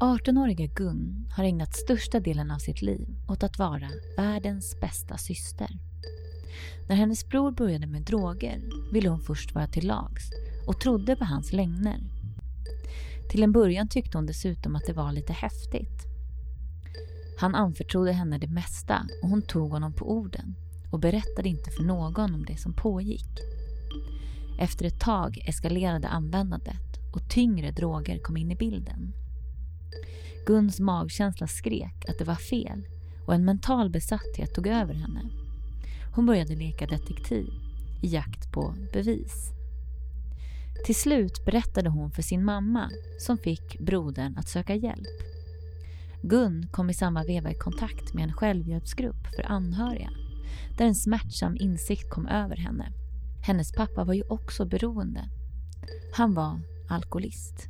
18-åriga Gun har ägnat största delen av sitt liv åt att vara världens bästa syster. När hennes bror började med droger ville hon först vara till lags och trodde på hans lögner. Till en början tyckte hon dessutom att det var lite häftigt. Han anförtrodde henne det mesta och hon tog honom på orden och berättade inte för någon om det som pågick. Efter ett tag eskalerade användandet och tyngre droger kom in i bilden. Guns magkänsla skrek att det var fel och en mental besatthet tog över henne. Hon började leka detektiv i jakt på bevis. Till slut berättade hon för sin mamma som fick brodern att söka hjälp. Gun kom i samma veva i kontakt med en självhjälpsgrupp för anhöriga där en smärtsam insikt kom över henne. Hennes pappa var ju också beroende. Han var alkoholist.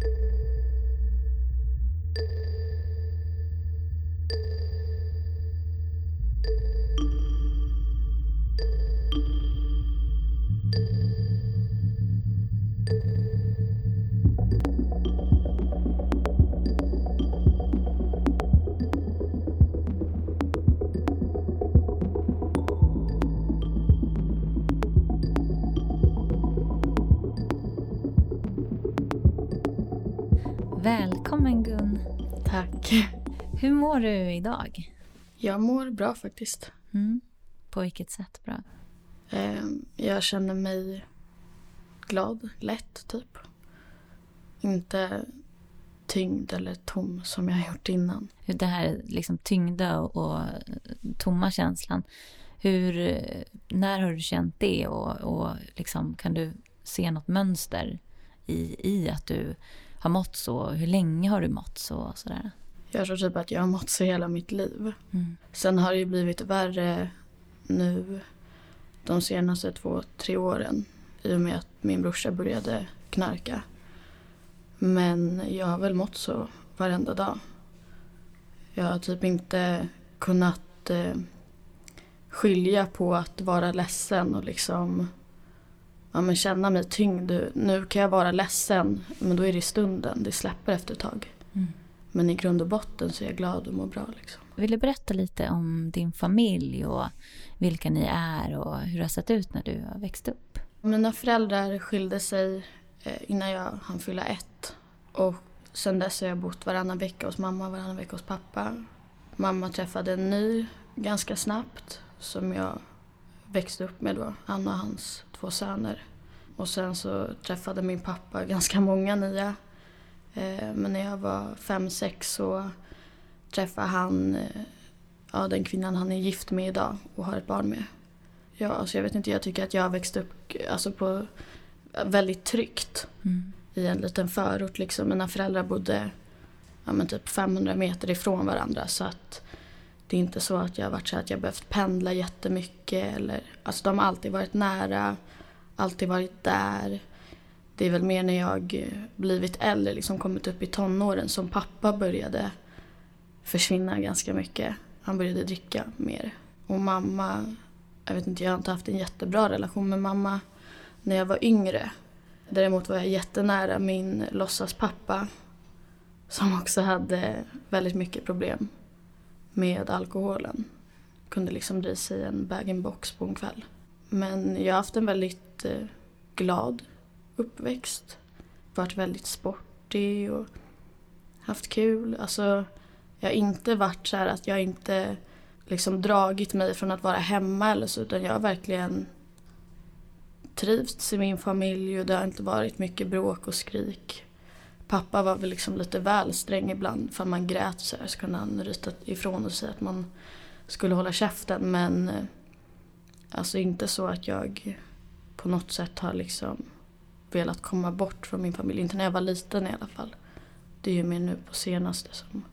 Thank you. Välkommen Gun. Tack. Hur mår du idag? Jag mår bra faktiskt. Mm. På vilket sätt bra? Ehm, Jag känner mig glad, lätt typ. Inte tyngd eller tom som jag har gjort innan. Det här liksom tyngda och, och tomma känslan. Hur, när har du känt det och, och liksom, kan du se något mönster i, i att du har mått så? Hur länge har du mått så? Och sådär? Jag tror typ att jag har mått så hela mitt liv. Mm. Sen har det ju blivit värre nu de senaste två, tre åren. I och med att min brorsa började knarka. Men jag har väl mått så varenda dag. Jag har typ inte kunnat eh, skilja på att vara ledsen och liksom ja, men känna mig tyngd. Nu kan jag vara ledsen men då är det i stunden. Det släpper efter ett tag. Mm. Men i grund och botten så är jag glad och mår bra. Liksom. Vill du berätta lite om din familj och vilka ni är och hur det har sett ut när du har växt upp? Mina föräldrar skilde sig eh, innan jag hann fylla ett. Och sen dess har jag bott varannan vecka hos mamma, varannan vecka hos pappa. Mamma träffade en ny ganska snabbt som jag växte upp med då, Anna och hans två söner. Och sen så träffade min pappa ganska många nya. Eh, Men när jag var fem, sex så träffade han eh, ja, den kvinnan han är gift med idag och har ett barn med. Ja, alltså jag vet inte, jag tycker att jag har växt upp alltså på väldigt tryggt Mm. i en liten förort liksom. Mina föräldrar bodde ja, men typ 500 meter ifrån varandra så att det är inte så att jag har varit så att jag behövt pendla jättemycket eller alltså de har alltid varit nära, alltid varit där. Det är väl mer när jag eh, blivit äldre, liksom kommit upp i tonåren som pappa började försvinna ganska mycket. Han började dricka mer. Och mamma, jag vet inte, jag har inte haft en jättebra relation med mamma när jag var yngre. Däremot var jag jättenära min låtsaspappa som också hade väldigt mycket problem med alkoholen. Kunde liksom dra i sig en bag-in-box på en kväll. Men jag har haft en väldigt eh, glad uppväxt. Varit väldigt sportig och haft kul. Alltså, jag har inte varit så här att jag inte liksom dragit mig från att vara hemma eller så utan jag har verkligen trivts i min familj och det har inte varit mycket bråk och skrik. Pappa var väl liksom lite väl sträng ibland för man grät så här så kunde han ryta ifrån och säga att man skulle hålla käften men eh, alltså inte så att jag på något sätt har liksom velat komma bort från min familj. Inte när jag var liten i alla fall. Det är ju mer nu på senaste som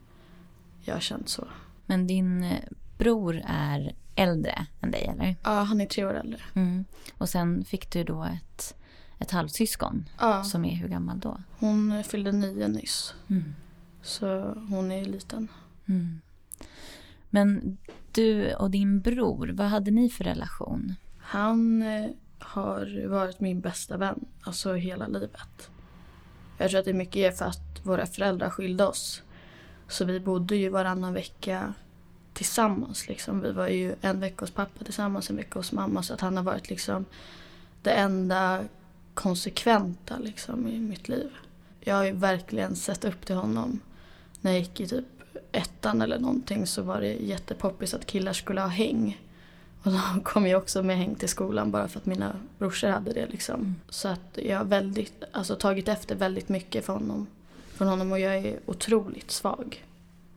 jag har känt så. Men din eh, bror är äldre än dig, eller? Ja, han är tre år äldre. Mm. Och sen fick du då ett, ett halvsyskon Ja, som är hur gammal då? hon fyllde nio nyss. Mm. Så hon är liten. Mm. Men du och din bror, vad hade ni för relation? Han eh, har varit min bästa vän, alltså hela livet. Jag tror att det är mycket är för att våra föräldrar skilde oss. Så vi bodde ju varannan vecka tillsammans. Liksom. Vi var ju en vecka hos pappa tillsammans, en vecka hos mamma. Så att han har varit liksom det enda konsekventa liksom, i mitt liv. Jag har ju verkligen sett upp till honom. När jag gick i typ ettan eller någonting så var det jättepoppis att killar skulle ha häng. Och då kom jag också med häng till skolan bara för att mina brorsor hade det liksom. Så att jag har väldigt, alltså tagit efter väldigt mycket från honom, från honom och jag är otroligt svag.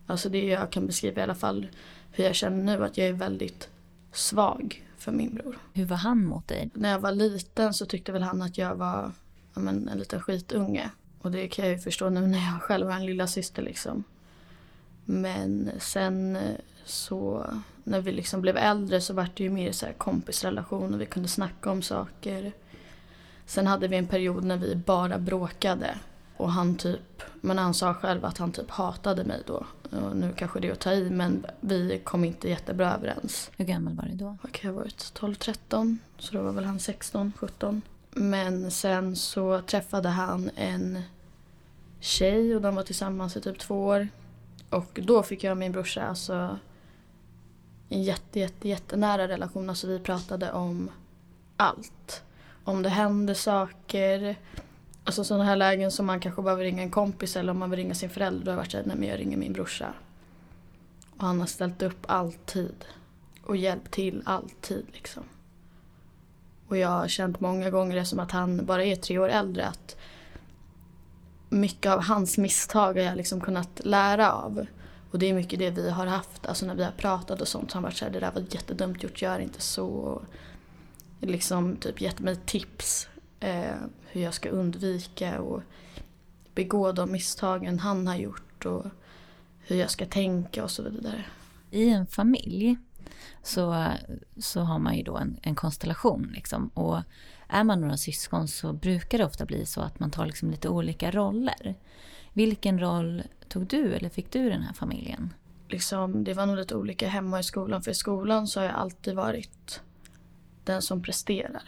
Alltså det jag kan beskriva i alla fall hur jag känner nu att jag är väldigt svag för min bror. Hur var han mot dig? När jag var liten så tyckte väl han att jag var ja, men, en liten skitunge. Och det kan jag ju förstå nu när jag själv har en lilla syster liksom. Men sen så när vi liksom blev äldre så var det ju mer så här kompisrelation och vi kunde snacka om saker. Sen hade vi en period när vi bara bråkade. Och han typ, men han sa själv att han typ hatade mig då. Och nu kanske det är att ta i men vi kom inte jättebra överens. Hur gammal var du då? Kan jag ha varit? 12-13. Så då var väl han 16-17. Men sen så träffade han en tjej och de var tillsammans i typ två år. Och då fick jag och min brorsa alltså en jätte, jätte, jättenära relation. Alltså vi pratade om allt. Om det hände saker. Alltså sådana här lägen som man kanske behöver ringa en kompis eller om man vill ringa sin förälder. Då har jag varit såhär, nej men jag ringer min brorsa. Och han har ställt upp alltid. Och hjälpt till alltid liksom. Och jag har känt många gånger som att han bara är tre år äldre. Att mycket av hans misstag har jag liksom kunnat lära av. Och det är mycket det vi har haft, alltså när vi har pratat och sånt så har han varit såhär, det där var jättedumt gjort, gör inte så. Och liksom typ gett mig tips eh, hur jag ska undvika och begå de misstagen han har gjort och hur jag ska tänka och så vidare. I en familj så, så har man ju då en, en konstellation liksom. Och är man några syskon så brukar det ofta bli så att man tar liksom lite olika roller. Vilken roll tog du eller fick du i den här familjen? Liksom, det var nog lite olika hemma i skolan. För i skolan så har jag alltid varit den som presterar.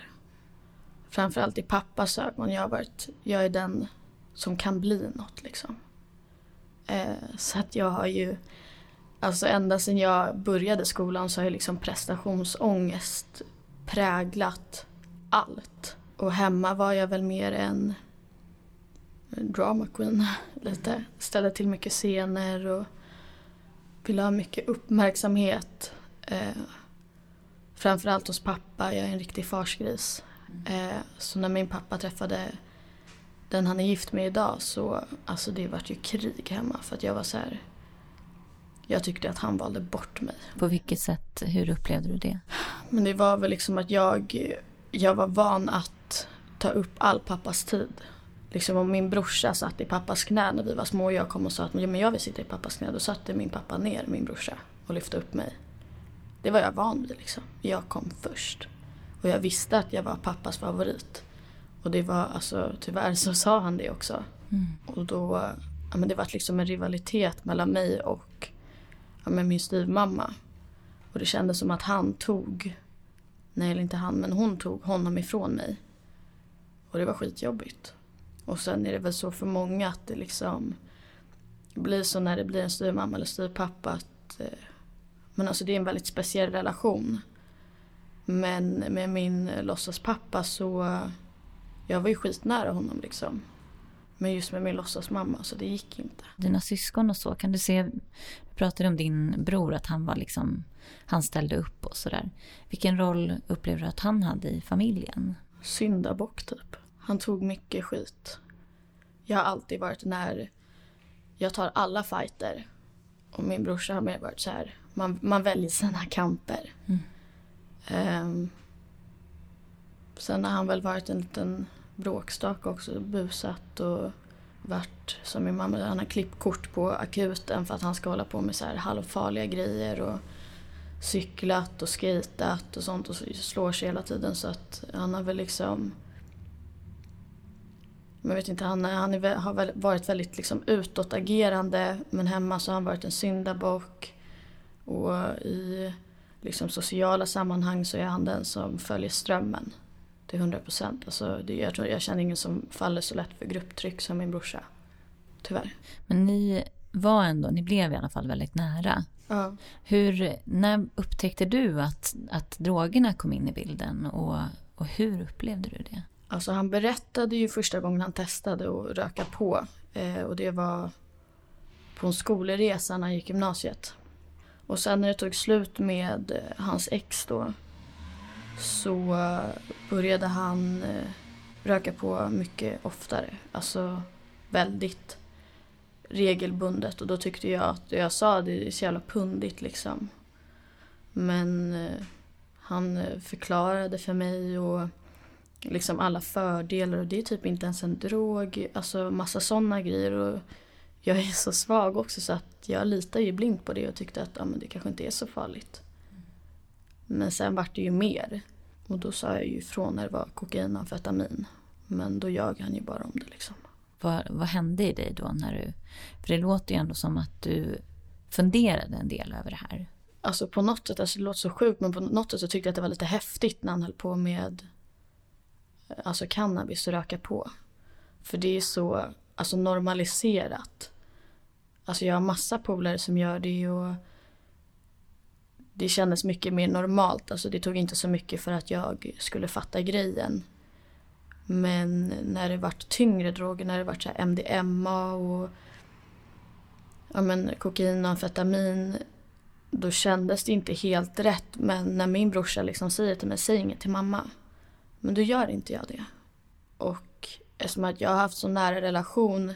Framförallt i pappas ögon. Jag, har varit, jag är den som kan bli något liksom. Eh, så att jag har ju, alltså ända sedan jag började skolan så har jag liksom prestationsångest präglat allt. Och hemma var jag väl mer en drama queen lite. Ställde till mycket scener och ville ha mycket uppmärksamhet. Eh, framförallt hos pappa, jag är en riktig farsgris. Eh, så när min pappa träffade den han är gift med idag så alltså det vart ju krig hemma för att jag var så här, Jag tyckte att han valde bort mig. På vilket sätt, hur upplevde du det? Men det var väl liksom att jag, jag var van att ta upp all pappas tid. Liksom om min brorsa satt i pappas knä när vi var små och jag kom och sa att men jag vill sitta i pappas knä. Då satte min pappa ner min brorsa och lyfte upp mig. Det var jag van vid liksom. Jag kom först. Och jag visste att jag var pappas favorit. Och det var alltså, tyvärr så sa han det också. Mm. Och då, ja men det var liksom en rivalitet mellan mig och ja, men min styvmamma. Och det kändes som att han tog, nej eller inte han, men hon tog honom ifrån mig. Och det var skitjobbigt. Och sen är det väl så för många att det liksom blir så när det blir en styvmamma eller styvpappa att eh, men alltså det är en väldigt speciell relation. Men med min eh, låtsaspappa så eh, jag var ju skitnära honom liksom. Men just med min låtsasmamma så det gick inte. Dina syskon och så, kan du se, du pratade om din bror att han var liksom, han ställde upp och sådär. Vilken roll upplever du att han hade i familjen? Syndabock typ. Han tog mycket skit. Jag har alltid varit när jag tar alla fighter. Och min brorsa har mer varit så här, man, man väljer sina kamper. Mm. Um, sen har han väl varit en liten bråkstak också, busat och varit som min mamma, han har klippt kort på akuten för att han ska hålla på med så här halvfarliga grejer och cyklat och skatat och sånt och slår sig hela tiden så att han har väl liksom jag vet inte, han, han är, har väl varit väldigt liksom utåtagerande men hemma så har han varit en syndabock. Och i liksom sociala sammanhang så är han den som följer strömmen. till 100 procent. Alltså, det- jag, tror- jag känner ingen som faller så lätt för grupptryck som min brorsa. Tyvärr. Men ni var ändå, ni blev i alla fall väldigt nära. Ja. Hur, när upptäckte du att, att drogerna kom in i bilden och, och hur upplevde du det? Alltså han berättade ju första gången han testade att röka på. Eh, och det var på en skolresa när han gick gymnasiet. Och sen när det tog slut med eh, hans ex då så eh, började han eh, röka på mycket oftare. Alltså väldigt regelbundet. Och då tyckte jag att jag sa det är så jävla pundigt liksom. Men eh, han eh, förklarade för mig och liksom alla fördelar och det är typ inte ens en drog. Alltså massa sådana grejer. Och jag är så svag också så att jag litar ju blint på det och tyckte att ah, men det kanske inte är så farligt. Men sen vart det ju mer. Och då sa jag ju ifrån när det var kokain och amfetamin. Men då ljög han ju bara om det liksom. Vad, vad hände i dig då när du... För det låter ju ändå som att du funderade en del över det här. Alltså på något sätt, alltså det låter så sjukt men på något sätt så tyckte jag att det var lite häftigt när han höll på med eh, alltså cannabis och röka på. För det är så alltså normaliserat. Alltså jag har massa polare som gör det och det kändes mycket mer normalt. Alltså det tog inte så mycket för att jag skulle fatta grejen. Men när det vart tyngre droger, när det vart så här MDMA och ja men, kokain och amfetamin då kändes det inte helt rätt. Men när min brorsa liksom säger till mig, säg inget till mamma. Men då gör inte jag det. Och eftersom att jag har haft så nära relation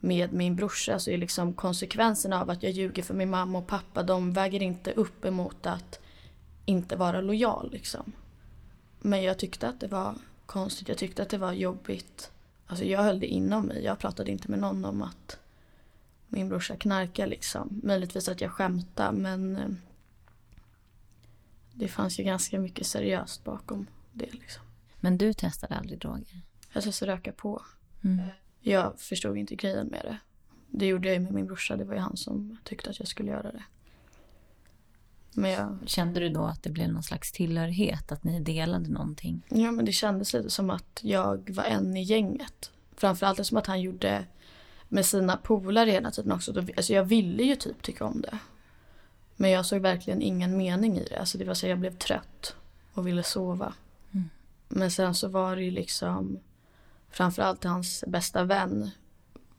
med min brorsa så är liksom konsekvenserna av att jag ljuger för min mamma och pappa, de väger inte upp emot att inte vara lojal liksom. Men jag tyckte att det var konstigt, jag tyckte att det var jobbigt. Alltså jag höll det inom mig, jag pratade inte med någon om att min brorsa knarkar liksom. Möjligtvis att jag skämtar men eh, det fanns ju ganska mycket seriöst bakom det liksom. Men du testade aldrig droger? Jag testade röka på. Mm. Jag förstod inte grejen med det. Det gjorde jag ju med min brorsa, det var ju han som tyckte att jag skulle göra det. Men jag, Kände du då att det blev någon slags tillhörighet? Att ni delade någonting? ja men det kändes lite som att jag var en i gänget. Framförallt eftersom att han gjorde med sina polare hela tiden också. Alltså jag ville ju typ tycka om det. Men jag såg verkligen ingen mening i det. Alltså det var så jag blev trött och ville sova. Mm. Men sen så var det ju liksom framförallt hans bästa vän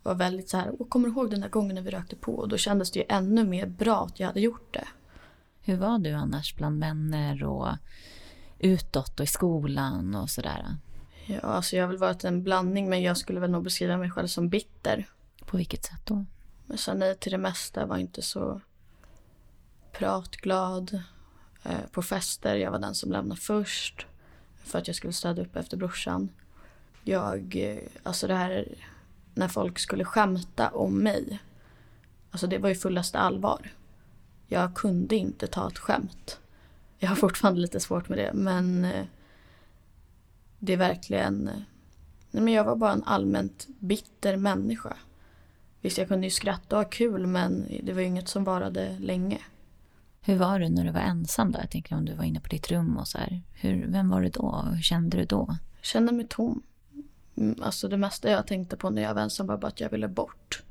var väldigt så här, kommer du ihåg den där gången när vi rökte på? Och då kändes det ju ännu mer bra att jag hade gjort det. Hur var du annars bland vänner och utåt och i skolan och sådär? Ja, alltså jag har väl varit en blandning men jag skulle väl nog beskriva mig själv som bitter. På vilket sätt då? Jag sa nej till det mesta, var inte så pratglad. Eh, På fester, jag var den som lämnade först. För att jag skulle städa upp efter brorsan. Jag, eh, alltså det här när folk skulle skämta om mig. Alltså det var ju fullaste allvar. Jag kunde inte ta ett skämt. Jag har fortfarande lite svårt med det men eh, det är verkligen, eh, nej men jag var bara en allmänt bitter människa. Visst, jag kunde ju skratta och ha kul men det var ju inget som varade länge. Hur var du när du var ensam då? Jag tänker om du var inne på ditt rum och så här. Hur, vem var du då? Hur kände du då? Jag kände mig tom. Mm, Alltså det mesta jag tänkte på när jag var ensam var bara att jag ville bort.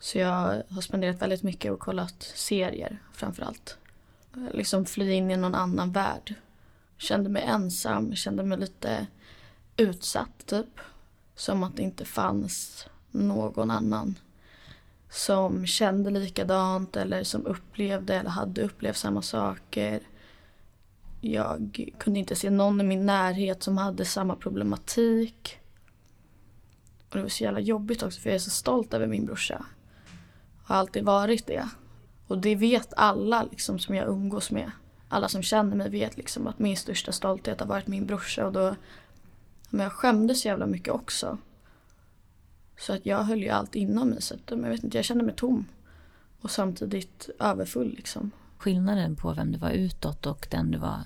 Så jag har spenderat väldigt mycket och kollat serier framförallt. Eh, liksom fly in i någon annan värld. Kände mig ensam, kände mig lite utsatt typ. Som att det inte fanns någon annan som kände likadant eller som upplevde eller hade upplevt samma saker. Jag kunde inte se någon i min närhet som hade samma problematik. Och det var så jävla jobbigt också för jag är så stolt över min brorsa. Har alltid varit det. Och det vet alla liksom som jag umgås med. Alla som känner mig vet liksom att min största stolthet har varit min brorsa och då men jag skämdes så jävla mycket också. Så att jag höll ju allt inom mig så att, jag vet inte, jag kände mig tom. Och samtidigt överfull liksom. Skillnaden på vem du var utåt och den du var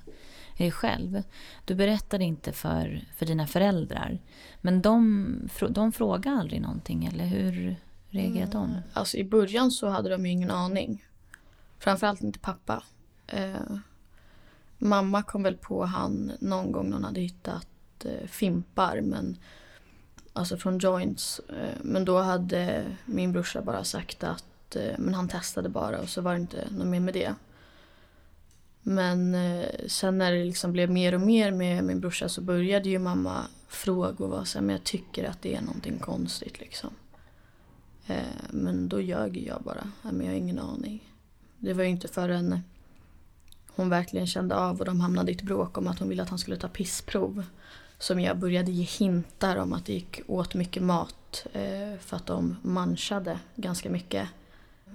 eh, själv. Du berättade inte för, för dina föräldrar. Men de, de frågade aldrig någonting, eller hur reagerade de? Mm. Alltså i början så hade de ju ingen aning. Framförallt inte pappa. Eh, mamma kom väl på han någon gång när hon hade hittat eh, fimpar men alltså från joints. Eh, men då hade min brorsa bara sagt att eh, men han testade bara och så var det inte något mer med det. Men eh, sen när det liksom blev mer och mer med min brorsa så började ju mamma fråga och vara så här, men jag tycker att det är någonting konstigt liksom. Eh, men då ljög jag bara, men jag har ingen aning. Det var ju inte förrän hon verkligen kände av och de hamnade i ett bråk om att hon ville att han skulle ta pissprov. Som jag började ge hintar om att det gick åt mycket mat eh, för att de manchade ganska mycket.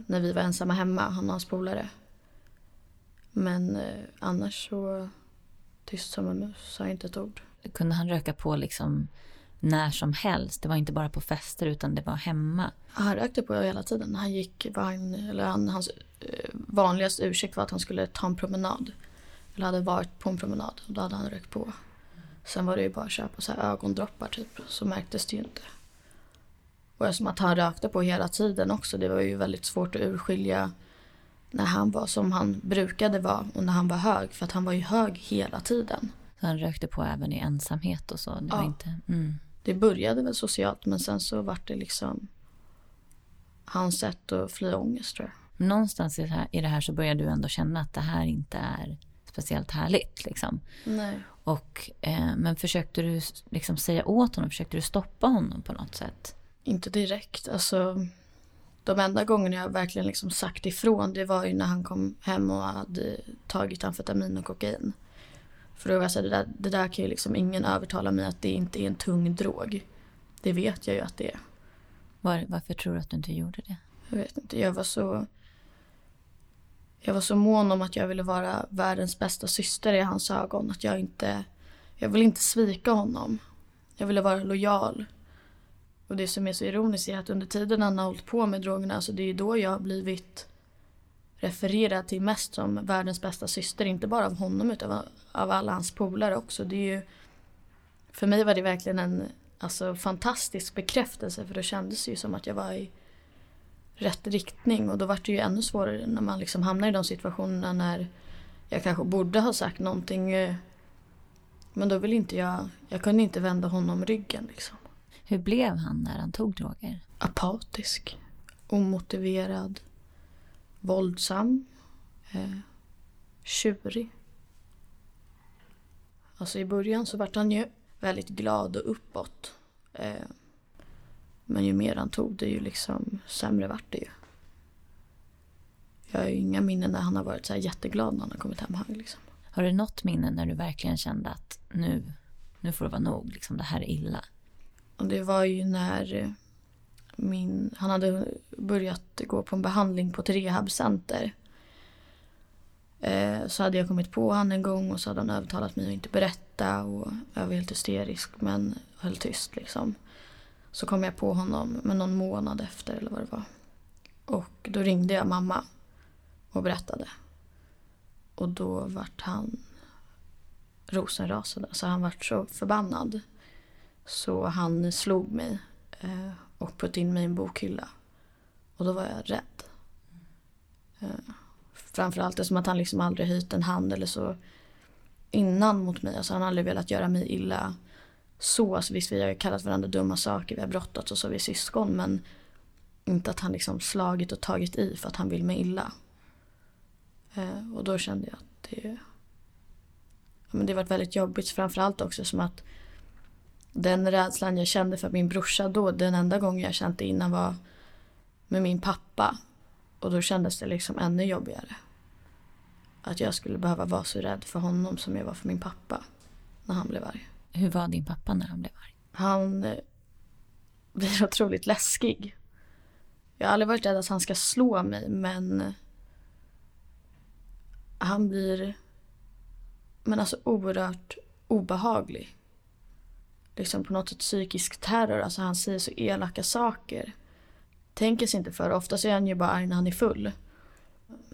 När vi var ensamma hemma, han och hans polare. Men eh, annars så tyst som en mus, sa inte ett ord. Kunde han röka på liksom när som helst? Det var inte bara på fester utan det var hemma? Han rökte på hela tiden. Han gick, var eller han, hans eh, vanligaste ursäkt var att han skulle ta en promenad. Eller hade varit på en promenad och då hade han rökt på. Sen var det ju bara att köpa så här ögondroppar typ, så märktes det ju inte. Och eftersom att han rökte på hela tiden också, det var ju väldigt svårt att urskilja när han var som han brukade vara och när han var hög. För att han var ju hög hela tiden. Så han rökte på även i ensamhet och så? Det, ja. inte, mm. Det började väl socialt men sen så vart det liksom hans sätt att fly ångest tror jag. Någonstans i det här så börjar du ändå känna att det här inte är speciellt härligt. Liksom. Nej. Och, eh, men försökte du liksom säga åt honom, försökte du stoppa honom på något sätt? Inte direkt. Alltså, de enda gångerna jag verkligen liksom sagt ifrån det var ju när han kom hem och hade tagit amfetamin och kokain. För då var jag så här, det där, det där kan ju liksom ingen övertala mig att det inte är en tung drog. Det vet jag ju att det är. Var, varför tror du att du inte gjorde det? Jag vet inte, jag var så... Jag var så mån om att jag ville vara världens bästa syster i hans ögon. Att jag inte... Jag ville inte svika honom. Jag ville vara lojal. Och det som är så ironiskt är att under tiden han har hållit på med drogerna, alltså det är då jag har blivit refererad till mest som världens bästa syster. Inte bara av honom utan av alla hans polare också. Det är ju, för mig var det verkligen en alltså, fantastisk bekräftelse för då kändes det ju som att jag var i rätt riktning och då var det ju ännu svårare när man liksom hamnar i de situationerna när jag kanske borde ha sagt någonting eh, men då vill inte jag, jag kunde inte vända honom ryggen liksom. Hur blev han när han tog droger? Apatisk, omotiverad, våldsam, eh, tjurig. Alltså i början så vart han ju väldigt glad och uppåt. Eh, men ju mer han tog det ju liksom sämre vart det ju. Jag har ju inga minnen när han har varit så här jätteglad när han har kommit hem hög liksom. Har du något minne när du verkligen kände att nu, nu får det vara nog, liksom det här är illa? Och det var ju när min, han hade börjat gå på en behandling på ett rehabcenter. Eh, så hade jag kommit på honom en gång och så hade han övertalat mig att inte berätta och jag var helt hysterisk men höll tyst liksom. Så kom jag på honom men någon månad efter eller vad det var. Och då ringde jag mamma och berättade. Och då vart han rosenrasande. Så han vart så förbannad. Så han slog mig eh, och puttade in mig i en bokhylla. Och då var jag rädd. Eh, framförallt eftersom att han liksom aldrig höjt en hand eller så innan mot mig. Alltså han har aldrig velat göra mig illa så. Alltså visst vi har kallat varandra dumma saker, vi har brottats och så, vi är syskon. Men inte att han liksom slagit och tagit i för att han vill mig illa. Eh, och då kände jag att det, ja, men det varit väldigt jobbigt. Framförallt också som att den rädslan jag kände för min brorsa då, den enda gången jag kände innan var med min pappa. Och då kändes det liksom ännu jobbigare. Att jag skulle behöva vara så rädd för honom som jag var för min pappa när han blev arg. Hur var din pappa när han blev arg? Han eh, blir otroligt läskig. Jag har aldrig varit rädd att han ska slå mig men han blir men alltså oerhört obehaglig liksom på något sätt psykisk terror. Alltså han säger så elaka saker. Tänker sig inte för. Oftast är han ju bara arg när han är full.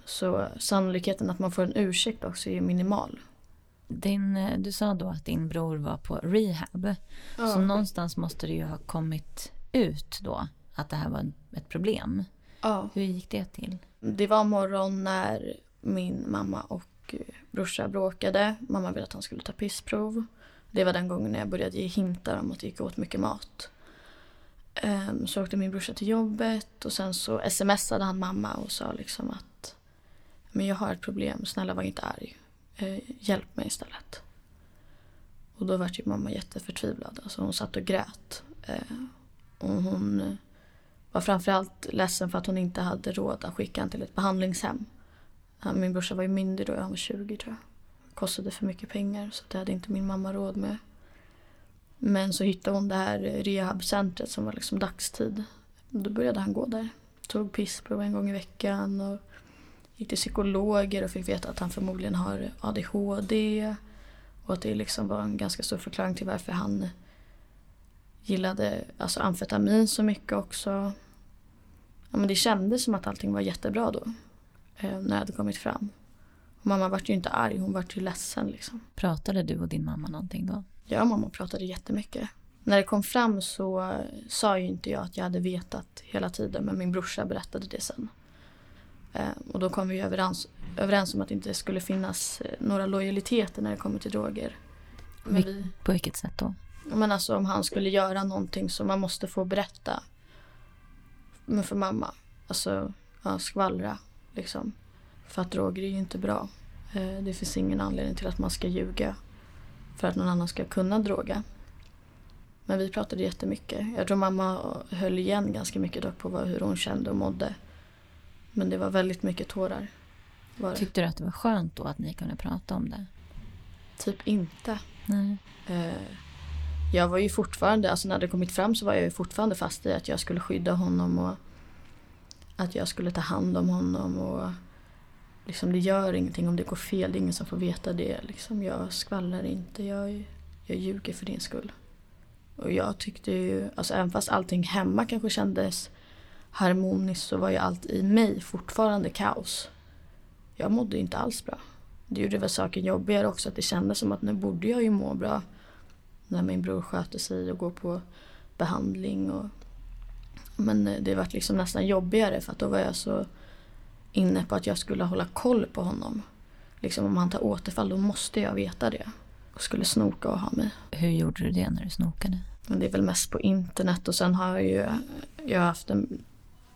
Så sannolikheten att man får en ursäkt också är minimal. Din, eh, du sa då att din bror var på rehab. Ja. Så någonstans måste det ju ha kommit ut då att det här var ett problem. Ja. Hur gick det till? Det var morgon när min mamma och brorsa bråkade. Mamma ville att han skulle ta pissprov. Det var den gången när jag började ge hintar om att det gick åt mycket mat. Um, så åkte min brorsa till jobbet och sen så smsade han mamma och sa liksom att men jag har ett problem, snälla var inte arg. Uh, hjälp mig istället. Och då var ju mamma jätteförtvivlad. Alltså hon satt och grät. Uh, och hon var framförallt ledsen för att hon inte hade råd att skicka honom till ett behandlingshem. Min brorsa var ju myndig då, han var 20 tror jag. Kostade för mycket pengar så det hade inte min mamma råd med. Men så hittade hon det här rehabcentret som var liksom dagstid. Då började han gå där. Tog pissprov en gång i veckan och gick till psykologer och fick veta att han förmodligen har ADHD. Och att det liksom var en ganska stor förklaring till varför han gillade alltså amfetamin så mycket också. Ja, men det kändes som att allting var jättebra då. Eh, när jag hade kommit fram. Mamma vart ju inte arg, hon vart ju ledsen liksom. Pratade du och din mamma någonting då? Och mamma pratade jättemycket. När det kom fram så sa ju inte jag att jag hade vetat hela tiden men min brorsa berättade det sen. Eh, och då kom vi överens, överens om att det inte skulle finnas eh, några lojaliteter när det kommer till droger. Men vi, på vilket sätt då? Men alltså om han skulle göra någonting som man måste få berätta. Men för mamma. Alltså ja, skvallra liksom. För att droger är ju inte bra. Eh, det finns ingen anledning till att man ska ljuga för att någon annan ska kunna droga. Men vi pratade jättemycket. Jag tror mamma höll igen ganska mycket dock på hur hon kände och mådde. Men det var väldigt mycket tårar. Tyckte du att det var skönt då att ni kunde prata om det? Typ inte. Nej. Eh, jag var ju fortfarande, alltså när det kommit fram så var jag ju fortfarande fast i att jag skulle skydda honom och att jag skulle ta hand om honom och liksom det gör ingenting om det går fel, det är ingen som får veta det. Liksom, jag skvallrar inte, jag, jag ljuger för din skull. Och jag tyckte ju, alltså även fast allting hemma kanske kändes harmoniskt så var ju allt i mig fortfarande kaos. Jag mådde inte alls bra. Det gjorde väl saken jobbigare också att det kändes som att nu borde jag ju må bra. När min bror sköter sig och går på behandling. Och, men eh, det var liksom nästan jobbigare för att då var jag så inne på att jag skulle hålla koll på honom. Liksom om han tar återfall då måste jag veta det. Och skulle snoka och ha mig. Hur gjorde du det när du snokade? Men det är väl mest på internet och sen har jag ju jag har haft en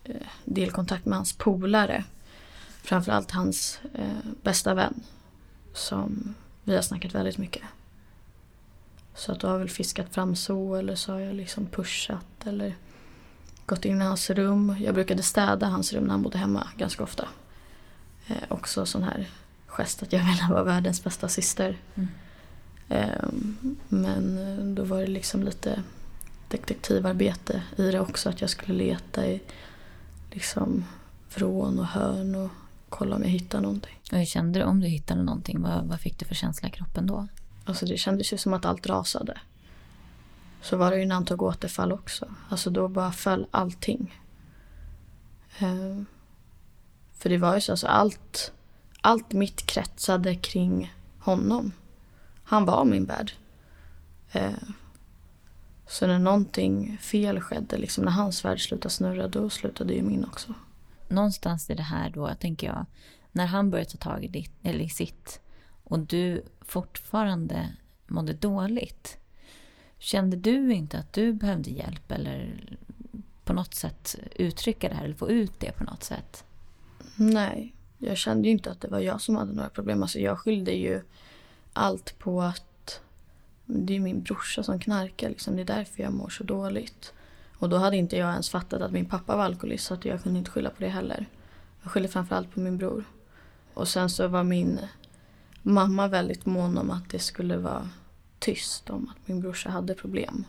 eh, del kontakt med hans polare. Framförallt hans eh, bästa vän. Som vi har snackat väldigt mycket. Så att du har väl fiskat fram så eller så har jag liksom pushat eller gått in i hans rum. Jag brukade städa hans rum när han bodde hemma ganska ofta. Eh, också sån här gest att jag ville vara världens bästa syster. Mm. Eh, men då var det liksom lite detektivarbete i det också. Att jag skulle leta i liksom vrån och hörn och kolla om jag hittade någonting. Och hur kände du om du hittade någonting? Vad, vad fick du för känsla i kroppen då? Alltså det kändes ju som att allt rasade. Så var det ju när han tog återfall också. Alltså då bara föll allting. Eh, för det var ju så, alltså allt, allt mitt kretsade kring honom. Han var min värld. Eh, så när någonting fel skedde, liksom när hans värld slutade snurra, då slutade ju min också. Någonstans i det här då, tänker jag, när han började ta tag i, ditt, eller i sitt och du fortfarande mådde dåligt. Kände du inte att du behövde hjälp eller på något sätt uttrycka det här eller få ut det på något sätt? Nej, jag kände ju inte att det var jag som hade några problem. Alltså jag skyllde ju allt på att det är min brorsa som knarkar. Liksom. Det är därför jag mår så dåligt. Och då hade inte jag ens fattat att min pappa var alkoholist så att jag kunde inte skylla på det heller. Jag skyllde framförallt på min bror. Och sen så var min mamma väldigt mån om att det skulle vara tyst om att min brorsa hade problem.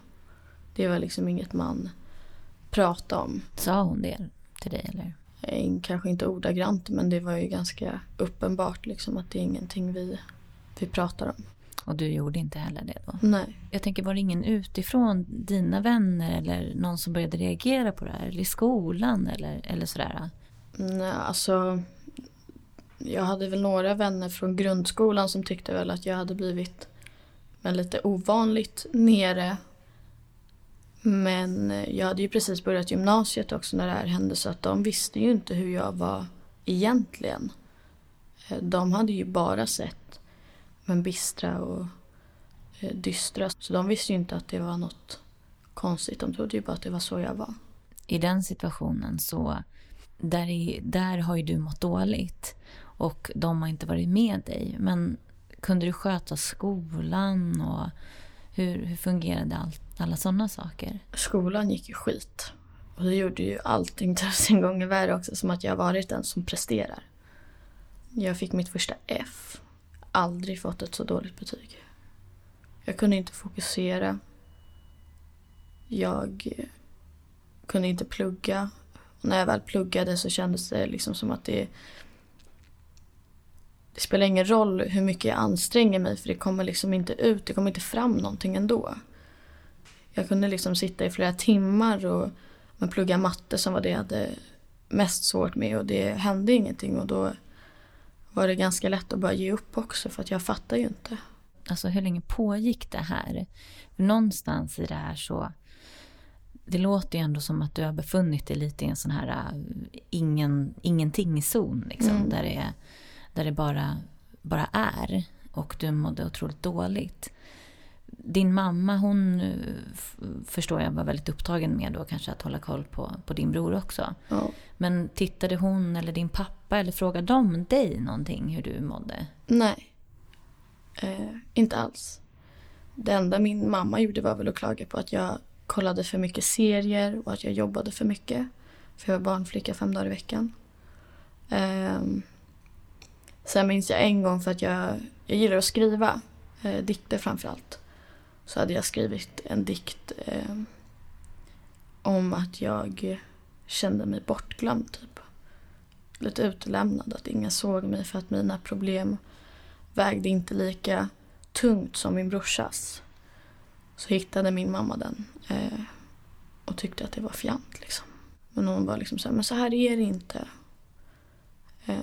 Det var liksom inget man pratade om. Sa hon det till dig eller? Eh, kanske inte ordagrant men det var ju ganska uppenbart liksom att det är ingenting vi, vi pratar om. Och du gjorde inte heller det då? Nej. Jag tänker, var det ingen utifrån, dina vänner eller någon som började reagera på det här? Eller i skolan eller, eller sådär? Nej, alltså jag hade väl några vänner från grundskolan som tyckte väl att jag hade blivit men lite ovanligt nere. Men eh, jag hade ju precis börjat gymnasiet också när det här hände så att de visste ju inte hur jag var egentligen. Eh, de hade ju bara sett men bistra och eh, dystra. Så de visste ju inte att det var något konstigt. De trodde ju bara att det var så jag var. I den situationen så där, är, där har ju du mått dåligt och de har inte varit med dig. Men kunde du sköta skolan och hur, hur fungerade allt, alla sådana saker? Skolan gick ju skit. Och det gjorde ju allting tusen gånger värre också, som att jag varit den som presterar. Jag fick mitt första F. Aldrig fått ett så dåligt betyg. Jag kunde inte fokusera. Jag eh, kunde inte plugga. Och när jag väl pluggade så kändes det liksom som att det det spelar ingen roll hur mycket jag anstränger mig för det kommer liksom inte ut, det kommer inte fram någonting ändå. Jag kunde liksom sitta i flera timmar och plugga matte som var det jag hade mest svårt med och det hände ingenting och då var det ganska lätt att bara ge upp också för att jag fattar ju inte. Alltså hur länge pågick det här? För någonstans i det här så det låter ju ändå som att du har befunnit dig lite i en sån här uh, ingen, ingenting-zon. Liksom, mm. Där, det, där det bara, bara är. Och du mådde otroligt dåligt. Din mamma, hon förstår jag var väldigt upptagen med då kanske att hålla koll på, på din bror också. Ja. Men tittade hon eller din pappa eller frågade de dig någonting hur du mådde? Nej. Eh, inte alls. Det enda min mamma gjorde var väl att klaga på att jag kollade för mycket serier och att jag jobbade för mycket. För jag var barnflicka fem dagar i veckan. Um, sen minns jag en gång för att jag, jag gillar att skriva, eh, dikter framförallt. Så hade jag skrivit en dikt eh, om att jag kände mig bortglömd. Typ. Lite utlämnad, att ingen såg mig för att mina problem vägde inte lika tungt som min brorsas. Så hittade min mamma den eh, och tyckte att det var fjant. Liksom. Men hon var liksom så här, men så här är det inte. Eh,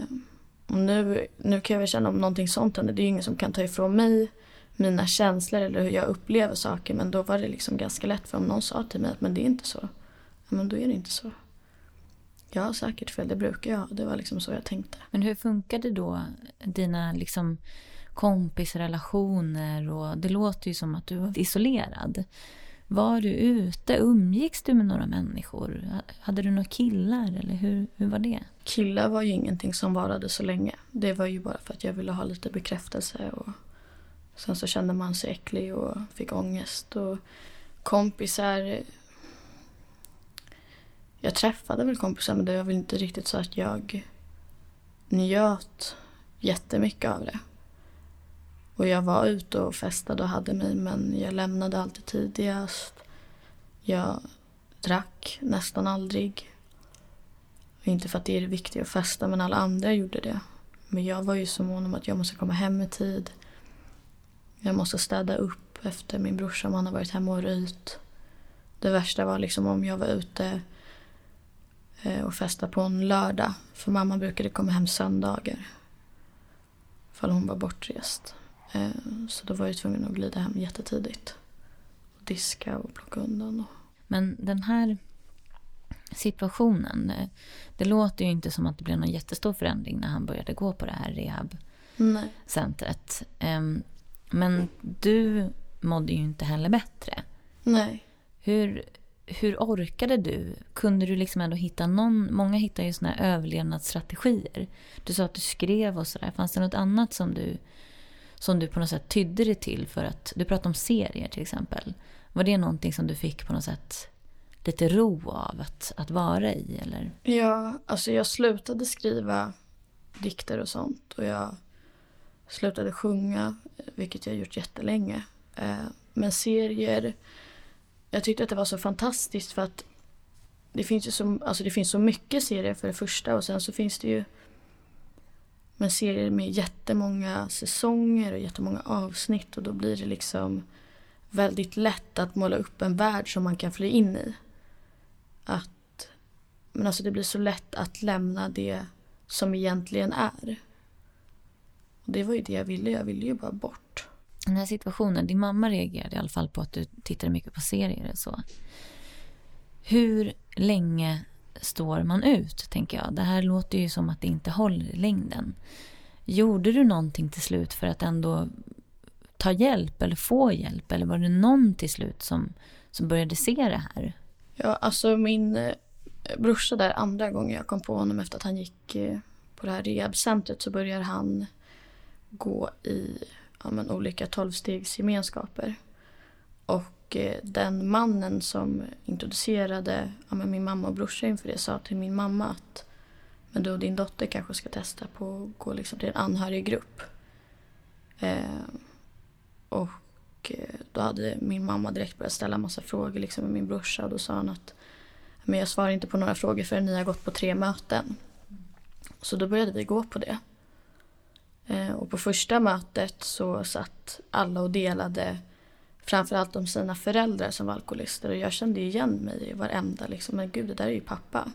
och nu, nu kan jag väl känna om någonting sånt händer. Det är ju ingen som kan ta ifrån mig mina känslor eller hur jag upplever saker. Men då var det liksom ganska lätt för om någon sa till mig att men det är inte så. Ja, men då är det inte så. Jag har säkert fel, det brukar jag Det var liksom så jag tänkte. Men hur funkade då dina liksom kompisrelationer och det låter ju som att du var isolerad. Var du ute? Umgicks du med några människor? Hade du några killar eller hur, hur var det? Killar var ju ingenting som varade så länge. Det var ju bara för att jag ville ha lite bekräftelse och sen så kände man sig äcklig och fick ångest och kompisar jag träffade väl kompisar men det var väl inte riktigt så att jag njöt jättemycket av det. Och jag var ute och festade och hade mig men jag lämnade alltid tidigast. Jag drack nästan aldrig. Inte för att det är det viktiga att festa men alla andra gjorde det. Men jag var ju så mån om att jag måste komma hem i tid. Jag måste städa upp efter min brorsa om han har varit hemma och röjt. Det värsta var liksom om jag var ute eh, och festade på en lördag. För mamma brukade komma hem söndagar. För hon var bortrest. Eh, så då var jag tvungen att glida hem jättetidigt. Och diska och plocka undan. Men den här situationen, eh, det låter ju inte som att det blev någon jättestor förändring när han började gå på det här rehabcentret. Ehm, men du mådde ju inte heller bättre. Nej. Hur, hur orkade du? Kunde du liksom ändå hitta någon... Många hittar ju såna här överlevnadsstrategier. Du sa att du skrev och sådär. Fanns det något annat som du som du på något sätt tydde det till för att, du pratade om serier till exempel. Var det någonting som du fick på något sätt lite ro av att, att vara i eller? Ja, alltså jag slutade skriva dikter och sånt och jag slutade sjunga, vilket jag gjort jättelänge. Eh, men serier, jag tyckte att det var så fantastiskt för att det finns ju så, alltså det finns så mycket serier för det första och sen så finns det ju men serier med jättemånga säsonger och jättemånga avsnitt och då blir det liksom väldigt lätt att måla upp en värld som man kan fly in i. Att, men alltså det blir så lätt att lämna det som egentligen är. Och det var ju det jag ville, jag ville ju bara bort. Den här situationen, din mamma reagerade i alla fall på att du tittade mycket på serier och så. Hur länge står man ut, tänker jag. Det här låter ju som att det inte håller i längden. Gjorde du någonting till slut för att ändå ta hjälp eller få hjälp? Eller var det någon till slut som, som började se det här? Ja, alltså min eh, brorsa där andra gången jag kom på honom efter att han gick eh, på det här rehabcentret så började han gå i ja, men, olika tolvstegsgemenskaper. Och och eh, den mannen som introducerade ja, men, min mamma och brorsa inför det sa till min mamma att men du och din dotter kanske ska testa på att gå liksom till en anhöriggrupp. Eh, och eh, då hade min mamma direkt börjat ställa massa frågor liksom med min brorsa och då sa han att men jag svarar inte på några frågor förrän ni har gått på tre möten. Så då började vi gå på det. Eh, och på första mötet så satt alla och delade framförallt om sina föräldrar som var alkoholister och jag kände igen mig i varenda liksom, men gud det där är ju pappa.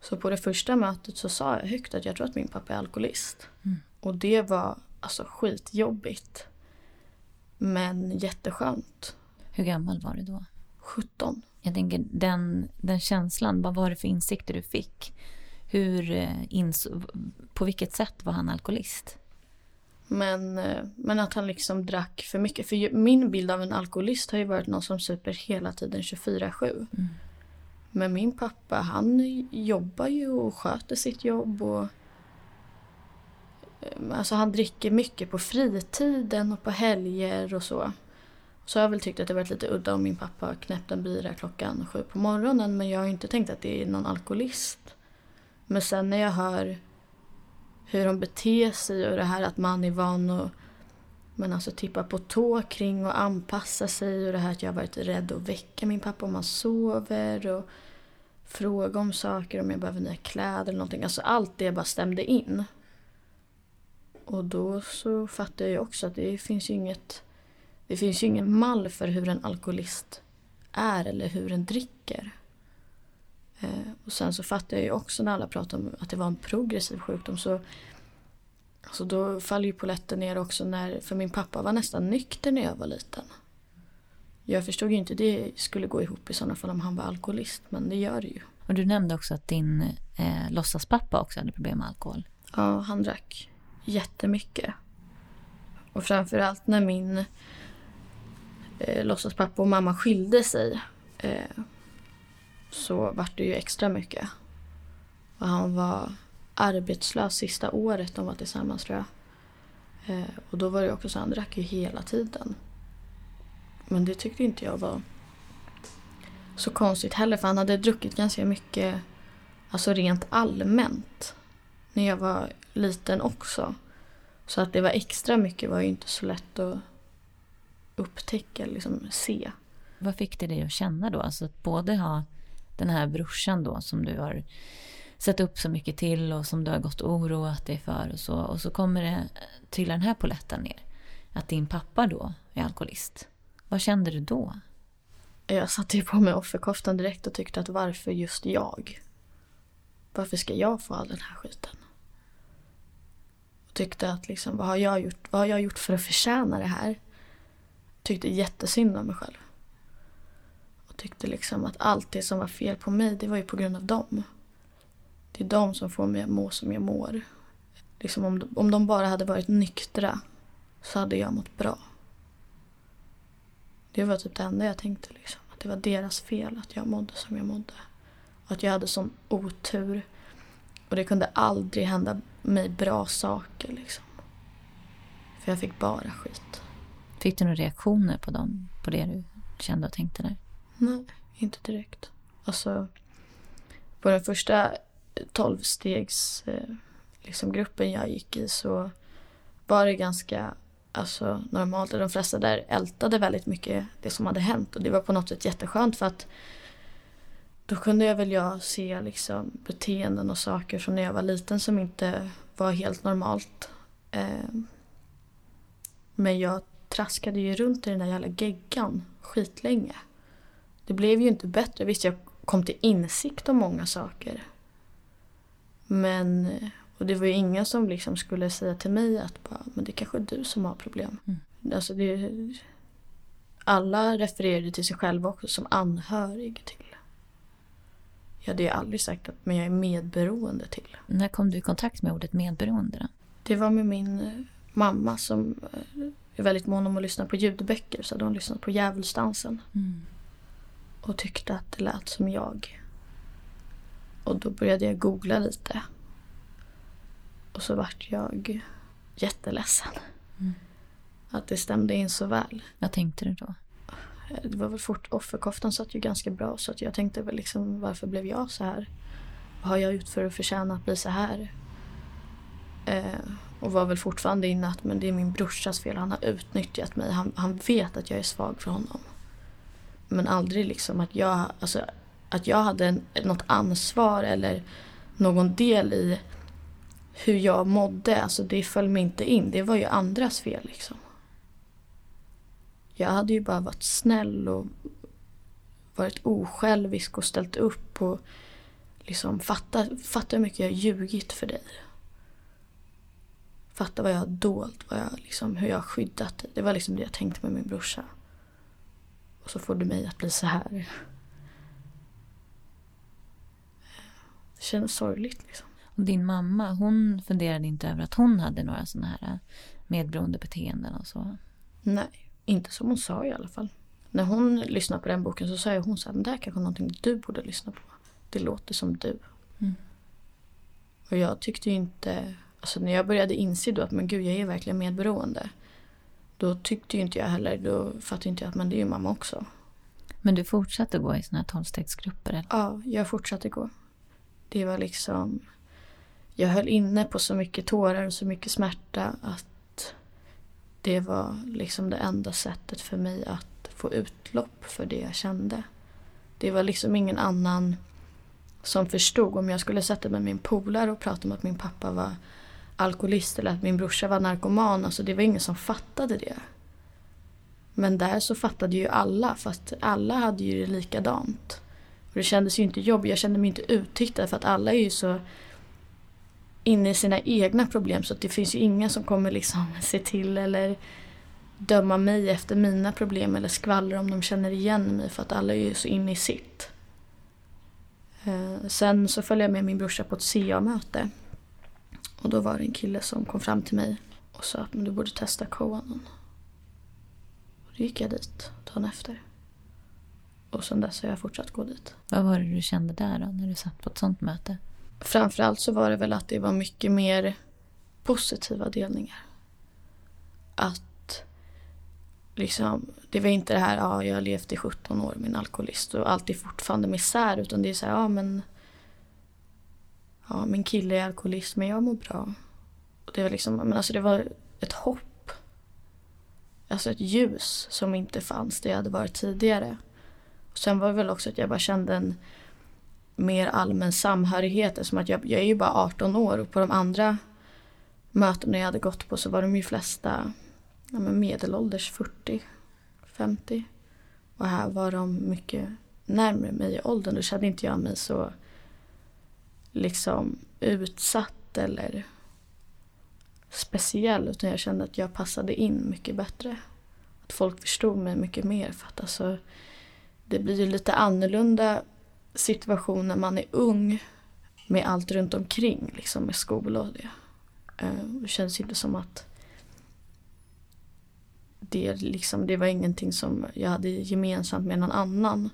Så på det första mötet så sa jag högt att jag tror att min pappa är alkoholist. Mm. Och det var alltså skitjobbigt. Men jätteskönt. Hur gammal var du då? 17. Jag tänker den, den känslan, vad var det för insikter du fick? Hur, eh, på vilket sätt var han alkoholist? Men, eh, men att han liksom drack för mycket. För min bild av en alkoholist har ju varit någon som super hela tiden 24-7. Mm. Men min pappa han jobbar ju och sköter sitt jobb. och eh, Alltså han dricker mycket på fritiden och på helger och så. Så jag har väl tyckt att det varit lite udda om min pappa knäppt en bira klockan sju på morgonen. Men jag har inte tänkt att det är någon alkoholist. Men sen när jag hör hur de beter sig och det här att man är van att men alltså tippa på tå kring och anpassa sig och det här att jag har varit rädd att väcka min pappa om han sover och fråga om saker, om jag behöver nya kläder eller någonting. Alltså allt det bara stämde in. Och då så fattade jag ju också att det finns ju inget det finns ju ingen mall för hur en alkoholist är eller hur en dricker. Eh, och sen så fattar jag ju också när alla pratar om att det var en progressiv sjukdom så alltså då faller ju poletten ner också när, för min pappa var nästan nykter när jag var liten. Jag förstod ju inte det skulle gå ihop i sådana fall om han var alkoholist men det gör det ju. Och du nämnde också att din eh, låtsaspappa också hade problem med alkohol. Ja, han drack jättemycket. Och framförallt när min eh, låtsaspappa och mamma skilde sig eh, så vart det ju extra mycket. Och han var arbetslös sista året de var tillsammans tror jag. Eh, och då var det också så han drack ju hela tiden. Men det tyckte inte jag var så konstigt heller för han hade druckit ganska mycket, alltså rent allmänt. När jag var liten också. Så att det var extra mycket var ju inte så lätt att upptäcka, liksom se. Vad fick det dig att känna då? Alltså att både ha den här brorsan då som du har sett upp så mycket till och som du har gått och oroat dig för och så. Och så kommer det trilla den här poletten ner. Att din pappa då är alkoholist. Vad kände du då? Jag satte ju på mig offerkoftan direkt och tyckte att varför just jag? Varför ska jag få all den här skiten? Och tyckte att liksom, vad har jag gjort, vad har jag gjort för att förtjäna det här? Tyckte jättesynd om mig själv. Och tyckte liksom att allt det som var fel på mig, det var ju på grund av dem. Det är de som får mig att må som jag mår. Liksom om, om de bara hade varit nyktra så hade jag mått bra. Det var typ det enda jag tänkte. Liksom. Att det var deras fel att jag mådde som jag mådde. Och att jag hade sån otur. Och det kunde aldrig hända mig bra saker. Liksom. För jag fick bara skit. Fick du några reaktioner på dem? På det du kände och tänkte där? Nej, inte direkt. Alltså, på den första tolvstegs eh, liksom, gruppen jag gick i så var det ganska alltså, normalt. De flesta där ältade väldigt mycket det som hade hänt och det var på något sätt jätteskönt för att då kunde jag väl jag se liksom, beteenden och saker från när jag var liten som inte var helt normalt. Eh, men jag traskade ju runt i den där jävla geggan skitlänge. Det blev ju inte bättre. Visst, jag kom till insikt om många saker. Men och det var ju ingen som liksom skulle säga till mig att bara, men det är kanske är du som har problem. Mm. Alltså det, alla refererade till sig själva också som anhörig till. Jag hade ju aldrig sagt att men jag är medberoende till. När kom du i kontakt med ordet medberoende då? Det var med min mamma som är väldigt mån om att lyssna på ljudböcker så hade hon lyssnat på Djävulsdansen. Mm. Och tyckte att det lät som jag. Och då började jag googla lite. Och så vart jag jätteledsen. Mm. Att det stämde in så väl. Vad tänkte du då? Det var väl fort, offerkoftan satt ju ganska bra så att jag tänkte väl liksom varför blev jag så här? Vad har jag gjort för att förtjäna att bli så här? Eh, och var väl fortfarande inne att men det är min brorsas fel, han har utnyttjat mig. Han, han vet att jag är svag för honom. Men aldrig liksom att jag, alltså, att jag hade en, något ansvar eller någon del i hur jag mådde. Alltså det föll mig inte in. Det var ju andras fel liksom. Jag hade ju bara varit snäll och varit osjälvisk och ställt upp och liksom fatta, fatta hur mycket jag har ljugit för dig. Fatta vad jag har dolt, vad jag, liksom, hur jag har skyddat dig. Det var liksom det jag tänkte med min brorsa. Och så får du mig att bli så här. Det känns sorgligt liksom. Och din mamma, hon funderade inte över att hon hade några sådana här medberoende beteenden och så? Nej, inte som hon sa i alla fall. När hon lyssnade på den boken så sa hon så här, det här kanske är någonting du borde lyssna på. Det låter som du. Mm. Och jag tyckte ju inte, alltså när jag började inse då att men gud jag är verkligen medberoende. Då tyckte ju inte jag heller, då fattade inte jag att men det är ju mamma också. Men du fortsatte gå i såna här tolvstegsgrupper? Eller? Ja, jag fortsatte gå. Det var liksom, jag höll inne på så mycket tårar och så mycket smärta att det var liksom det enda sättet för mig att få utlopp för det jag kände. Det var liksom ingen annan som förstod om jag skulle sätta mig med min polare och prata om att min pappa var alkoholist eller att min brorsa var narkoman. Alltså det var ingen som fattade det. Men där så fattade ju alla fast alla hade ju det likadant. Och det kändes ju inte jobbigt, jag kände mig inte uttittad för att alla är ju så inne i sina egna problem så att det finns ju ingen som kommer liksom se till eller döma mig efter mina problem eller skvallra om de känner igen mig för att alla är ju så inne i sitt. Eh, sen så följde jag med min brorsa på ett CA-möte. Och då var det en kille som kom fram till mig och sa att du borde testa Koanon. Och då gick jag dit dagen efter. Och sen dess har jag fortsatt gå dit. Vad var det du kände där då, när du satt på ett sånt möte? Framförallt så var det väl att det var mycket mer positiva delningar. Att liksom, det var inte det här, ja jag har levt i 17 år en alkoholist och allt är fortfarande misär utan det är så här, ja men ja min kille är alkoholist men jag mår bra. Och det var liksom, men alltså det var ett hopp. Alltså ett ljus som inte fanns där jag hade varit tidigare. Och sen var det väl också att jag bara kände en mer allmän samhörighet. Som att jag, jag är ju bara 18 år och på de andra mötena jag hade gått på så var de ju flesta ja, men medelålders 40, 50. Och här var de mycket närmare mig i åldern. Då kände inte jag mig så liksom utsatt eller speciell utan jag kände att jag passade in mycket bättre. Att folk förstod mig mycket mer för att alltså det blir ju lite annorlunda situation när man är ung med allt runt omkring liksom med skola och det. Eh, det känns inte som att det, liksom, det var ingenting som jag hade gemensamt med någon annan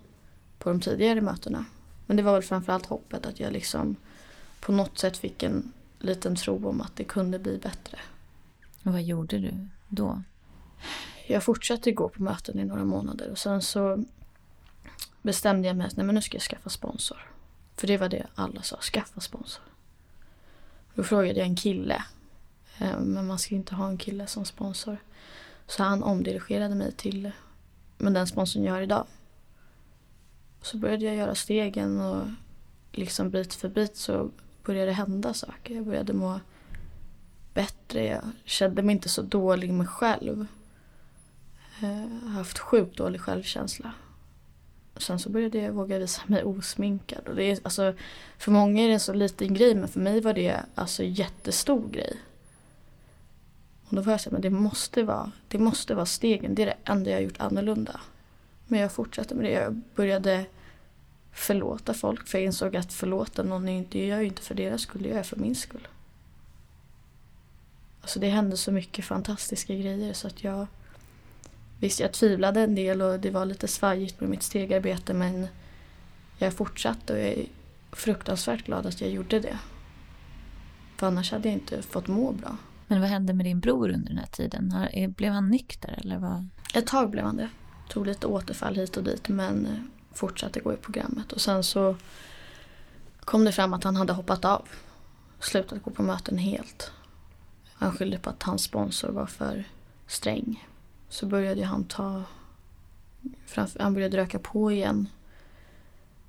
på de tidigare mötena. Men det var väl framförallt hoppet att jag liksom på något sätt fick en liten tro om att det kunde bli bättre. Och vad gjorde du då? Jag fortsatte gå på möten i några månader och sen så bestämde jag mig att nej, men nu ska jag skaffa sponsor. För det var det alla sa, skaffa sponsor. Då frågade jag en kille, eh, men man ska inte ha en kille som sponsor. Så han omdirigerade mig till men den sponsorn jag har idag. Så började jag göra stegen och liksom bit för bit så började det hända saker. Jag började må bättre. Jag kände mig inte så dålig med själv. Jag har haft sjukt dålig självkänsla. Sen så började jag våga visa mig osminkad. Och det är, alltså, för många är det en så liten grej men för mig var det alltså jättestor grej. Och då var jag såhär, att det måste vara, det måste vara stegen. Det är det enda jag har gjort annorlunda. Men jag fortsatte med det. Jag började förlåta folk för jag insåg att förlåta någon är inte, jag gör ju inte för deras skull, jag gör för min skull. Alltså det hände så mycket fantastiska grejer så att jag Visst, jag tvivlade en del och det var lite svajigt med mitt stegarbete men jag fortsatte och jag är fruktansvärt glad att jag gjorde det. För annars hade jag inte fått må bra. Men vad hände med din bror under den här tiden? Blev han nykter eller vad? Ett tag blev han det. Tog lite återfall hit och dit men fortsatte gå i programmet. Och sen så kom det fram att han hade hoppat av. Slutat gå på möten helt. Han skyllde på att hans sponsor var för sträng. Så började han ta... Han började röka på igen.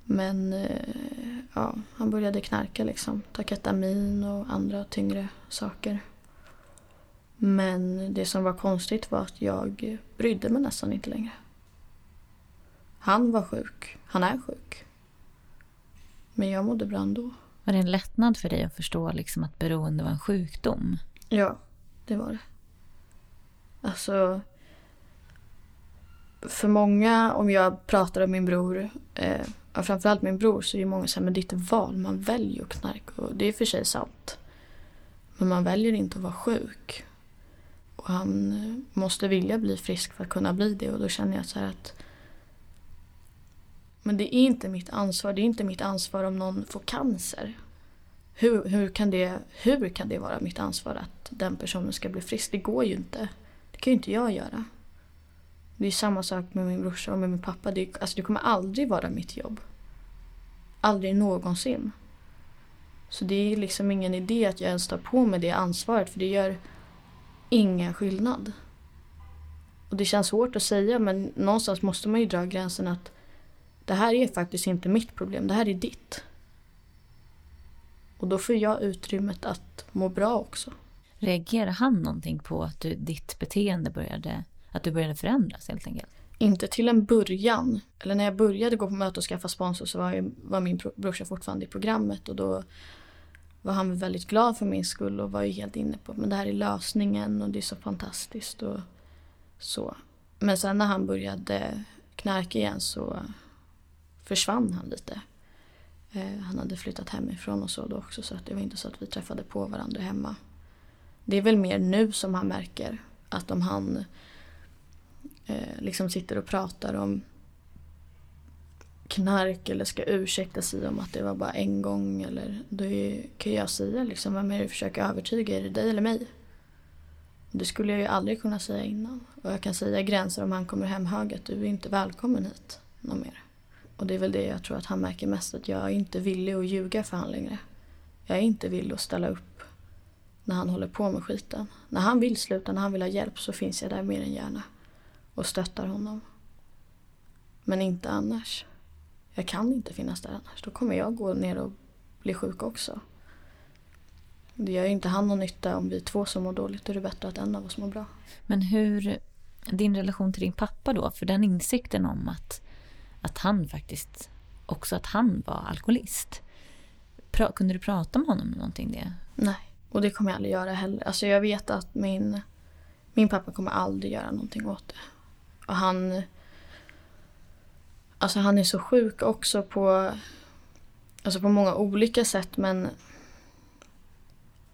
Men eh, ja, han började knarka liksom. Ta ketamin och andra tyngre saker. Men det som var konstigt var att jag brydde mig nästan inte längre. Han var sjuk. Han är sjuk. Men jag mådde bra ändå. Var det en lättnad för dig att förstå liksom att beroende var en sjukdom? Ja, det var det. Alltså... För många, om jag pratar om min bror, eh, framförallt min bror, så är det många som säger men det är ett val, man väljer att knarka. Och det är för sig sant. Men man väljer inte att vara sjuk. Och han måste vilja bli frisk för att kunna bli det. Och då känner jag så här att men det är inte mitt ansvar. Det är inte mitt ansvar om någon får cancer. Hur, hur, kan det, hur kan det vara mitt ansvar att den personen ska bli frisk? Det går ju inte. Det kan ju inte jag göra. Det är samma sak med min brorsa och med min pappa. Det, alltså det kommer aldrig vara mitt jobb. Aldrig någonsin. Så det är liksom ingen idé att jag ens tar på mig det ansvaret för det gör ingen skillnad. Och det känns hårt att säga men någonstans måste man ju dra gränsen att det här är faktiskt inte mitt problem, det här är ditt. Och då får jag utrymmet att må bra också. Reagerar han någonting på att du, ditt beteende började, att du började förändras helt enkelt? Inte till en början. Eller när jag började gå på möte och skaffa sponsor så var, jag, var min brorsa fortfarande i programmet och då var han väldigt glad för min skull och var ju helt inne på men det här är lösningen och det är så fantastiskt och så. Men sen när han började knarka igen så försvann han lite. Eh, han hade flyttat hemifrån och så då också så att det var inte så att vi träffade på varandra hemma. Det är väl mer nu som han märker att om han eh, liksom sitter och pratar om knark eller ska ursäkta sig om att det var bara en gång eller då kan jag säga liksom vem är det du försöker övertyga? Är det dig eller mig? Det skulle jag ju aldrig kunna säga innan. Och jag kan säga gränser om han kommer hem hög att du är inte välkommen hit någon mer. Och det är väl det jag tror att han märker mest, att jag är inte villig att ljuga för honom längre. Jag är inte villig att ställa upp när han håller på med skiten. När han vill sluta, när han vill ha hjälp så finns jag där mer än gärna och stöttar honom. Men inte annars. Jag kan inte finnas där annars. Då kommer jag gå ner och bli sjuk också. Det gör ju inte han någon nytta om vi är två som mår dåligt. Då är det bättre att en av oss mår bra. Men hur, din relation till din pappa då? För den insikten om att att han faktiskt också att han var alkoholist. Pra, kunde du prata med honom om någonting det? Nej, och det kommer jag aldrig göra heller. Alltså jag vet att min, min pappa kommer aldrig göra någonting åt det. Och han... Alltså han är så sjuk också på, alltså på många olika sätt men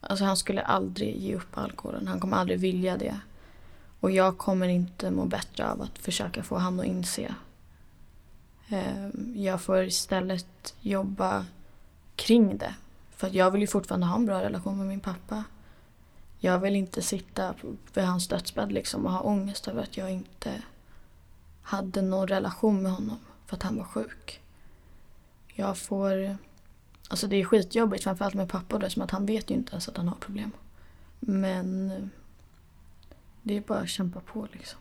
Alltså han skulle aldrig ge upp alkoholen. Han kommer aldrig vilja det. Och jag kommer inte må bättre av att försöka få honom att inse Ehm, jag får istället jobba kring det. För jag vill ju fortfarande ha en bra relation med min pappa. Jag vill inte sitta vid hans dödsbädd liksom och ha ångest över att jag inte hade någon relation med honom för att han var sjuk. Jag får... Alltså det är skitjobbigt framförallt med pappa då, som att han vet ju inte ens att han har problem. Men det är bara att kämpa på liksom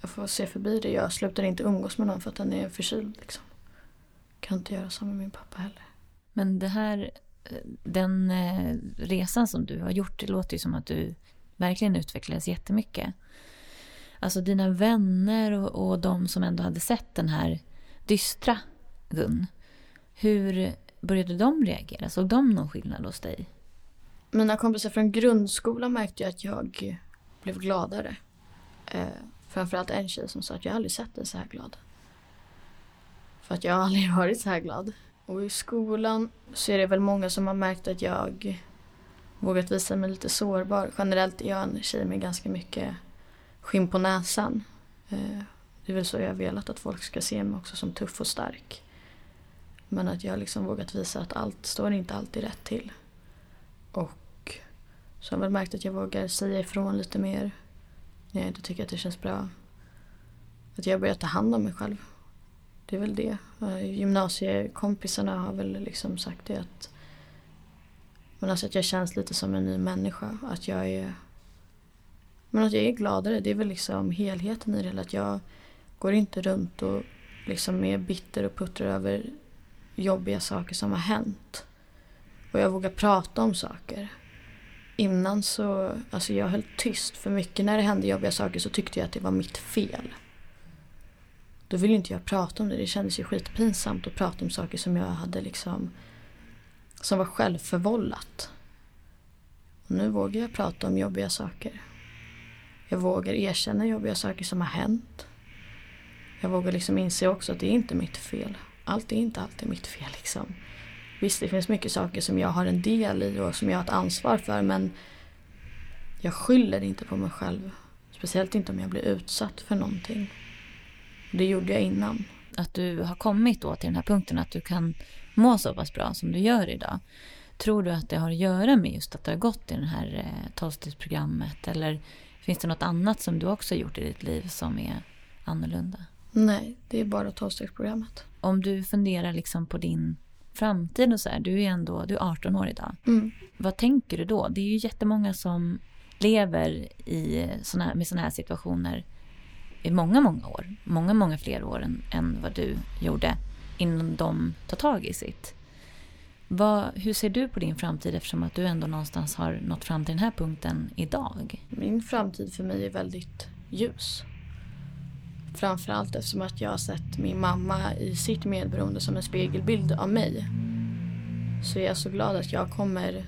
jag får se förbi det. Jag slutar inte umgås med någon för att den är förkyld. Liksom. Kan inte göra så med min pappa heller. Men det här, den eh, resan som du har gjort, det låter ju som att du verkligen utvecklades jättemycket. Alltså dina vänner och, och de som ändå hade sett den här dystra Gun. Hur började de reagera? Såg de någon skillnad hos dig? Mina kompisar från grundskolan märkte att jag blev gladare. Framförallt en tjej som sa att jag aldrig sett dig så här glad. För att jag har aldrig varit så här glad. Och i skolan så är det väl många som har märkt att jag vågat visa mig lite sårbar. Generellt är jag en tjej med ganska mycket skinn på näsan. Eh, det är väl så jag har velat att folk ska se mig också som tuff och stark. Men att jag liksom vågat visa att allt står inte alltid rätt till. Och så har jag väl märkt att jag vågar säga ifrån lite mer när jag inte tycker att det känns bra. Att jag börjar ta hand om mig själv. Det är väl det. Eh, gymnasiekompisarna har väl liksom sagt det att men alltså att jag känns lite som en ny människa. Att jag är men att jag är gladare. Det är väl liksom helheten i det. hela. Att jag går inte runt och liksom är bitter och puttrar över jobbiga saker som har hänt. Och jag vågar prata om saker. Innan så, alltså jag höll tyst för mycket när det hände jobbiga saker så tyckte jag att det var mitt fel. Då ville inte jag prata om det. Det kändes ju skitpinsamt att prata om saker som jag hade liksom som var självförvållat. Och nu vågar jag prata om jobbiga saker. Jag vågar erkänna jobbiga saker som har hänt. Jag vågar liksom inse också att det är inte mitt fel. Allt är inte alltid mitt fel liksom. Visst, det finns mycket saker som jag har en del i och som jag har ett ansvar för men jag skyller inte på mig själv. Speciellt inte om jag blir utsatt för någonting. Det gjorde jag innan. Att du har kommit då till den här punkten att du kan må så pass bra som du gör idag. Tror du att det har att göra med just att du har gått i det här eh, tolvstegsprogrammet? Eller finns det något annat som du också har gjort i ditt liv som är annorlunda? Nej, det är bara tolvstegsprogrammet. Om du funderar liksom på din framtid och så här, du är ändå du är 18 år idag. Mm. Vad tänker du då? Det är ju jättemånga som lever i såna med sådana här situationer i många, många år. Många, många fler år än, än vad du gjorde innan de tar tag i sitt. Vad, hur ser du på din framtid eftersom att du ändå någonstans har nått fram till den här punkten idag? Min framtid för mig är väldigt ljus. Framförallt eftersom att jag har sett min mamma i sitt medberoende som en spegelbild av mig. Så är jag så glad att jag kommer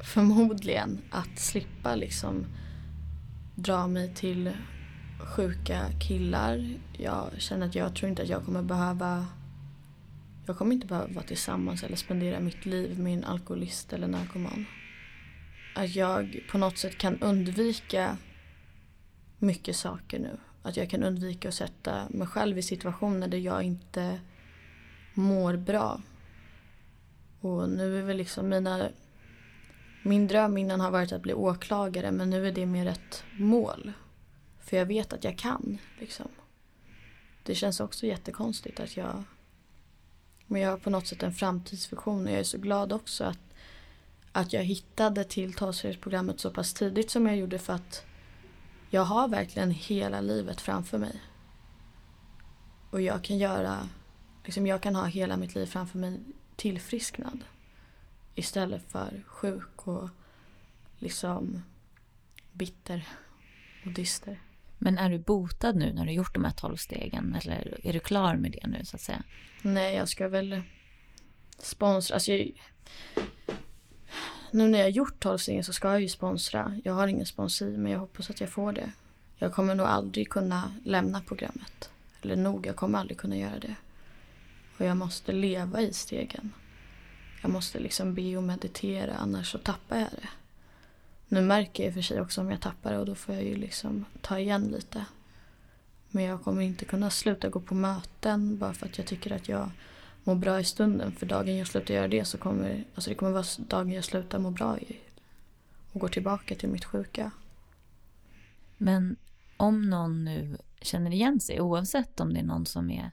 förmodligen att slippa liksom dra mig till sjuka killar. Jag känner att jag tror inte att jag kommer behöva jag kommer inte behöva vara tillsammans eller spendera mitt liv med en alkoholist eller narkoman. Att jag på något sätt kan undvika mycket saker nu. Att jag kan undvika att sätta mig själv i situationer där jag inte mår bra. Och nu är väl liksom mina... Min dröm innan har varit att bli åklagare men nu är det mer ett mål. För jag vet att jag kan. Liksom. Det känns också jättekonstigt att jag... Men jag har på något sätt en framtidsvision och jag är så glad också att, att jag hittade till talseringsprogrammet så pass tidigt som jag gjorde för att jag har verkligen hela livet framför mig. Och jag kan göra, liksom jag kan ha hela mitt liv framför mig tillfrisknad. Istället för sjuk och liksom bitter och dyster. Men är du botad nu när du gjort de här tolv stegen? Eller är du klar med det nu så att säga? Nej, jag ska väl sponsra. Alltså jag, nu när jag har gjort stegen så ska jag ju sponsra. Jag har ingen sponsor men jag hoppas att jag får det. Jag kommer nog aldrig kunna lämna programmet. Eller nog, jag kommer aldrig kunna göra det. Och jag måste leva i stegen. Jag måste liksom be och meditera annars så tappar jag det. Nu märker jag i och för sig också om jag tappar det och då får jag ju liksom ta igen lite. Men jag kommer inte kunna sluta gå på möten bara för att jag tycker att jag mår bra i stunden. För dagen jag slutar göra det så kommer alltså det kommer vara dagen jag slutar må bra i. Och går tillbaka till mitt sjuka. Men om någon nu känner igen sig, oavsett om det är någon som är,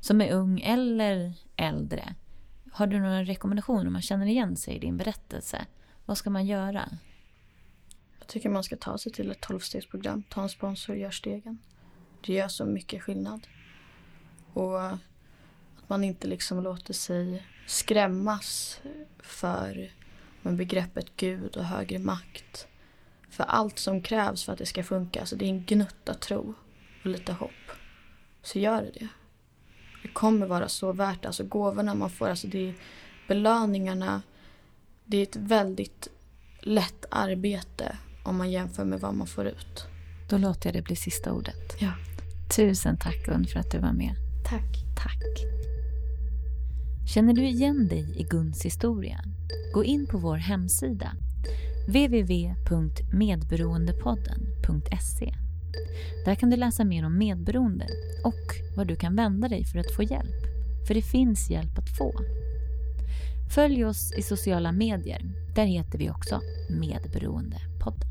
som är ung eller äldre. Har du några rekommendationer om man känner igen sig i din berättelse? Vad ska man göra? Jag tycker man ska ta sig till ett tolvstegsprogram, ta en sponsor och gör stegen. Det gör så mycket skillnad. Och att man inte liksom låter sig skrämmas för med begreppet Gud och högre makt. För allt som krävs för att det ska funka, alltså det är en gnutta tro och lite hopp. Så gör det det. Det kommer vara så värt Alltså gåvorna man får, alltså det är belöningarna. Det är ett väldigt lätt arbete om man jämför med vad man får ut. Då låter jag det bli sista ordet. Ja. Tusen tack Gun för att du var med. Tack. Tack. Känner du igen dig i Guns historia? Gå in på vår hemsida www.medberoendepodden.se Där kan du läsa mer om medberoende och var du kan vända dig för att få hjälp. För det finns hjälp att få. Följ oss i sociala medier. Där heter vi också Medberoendepodden.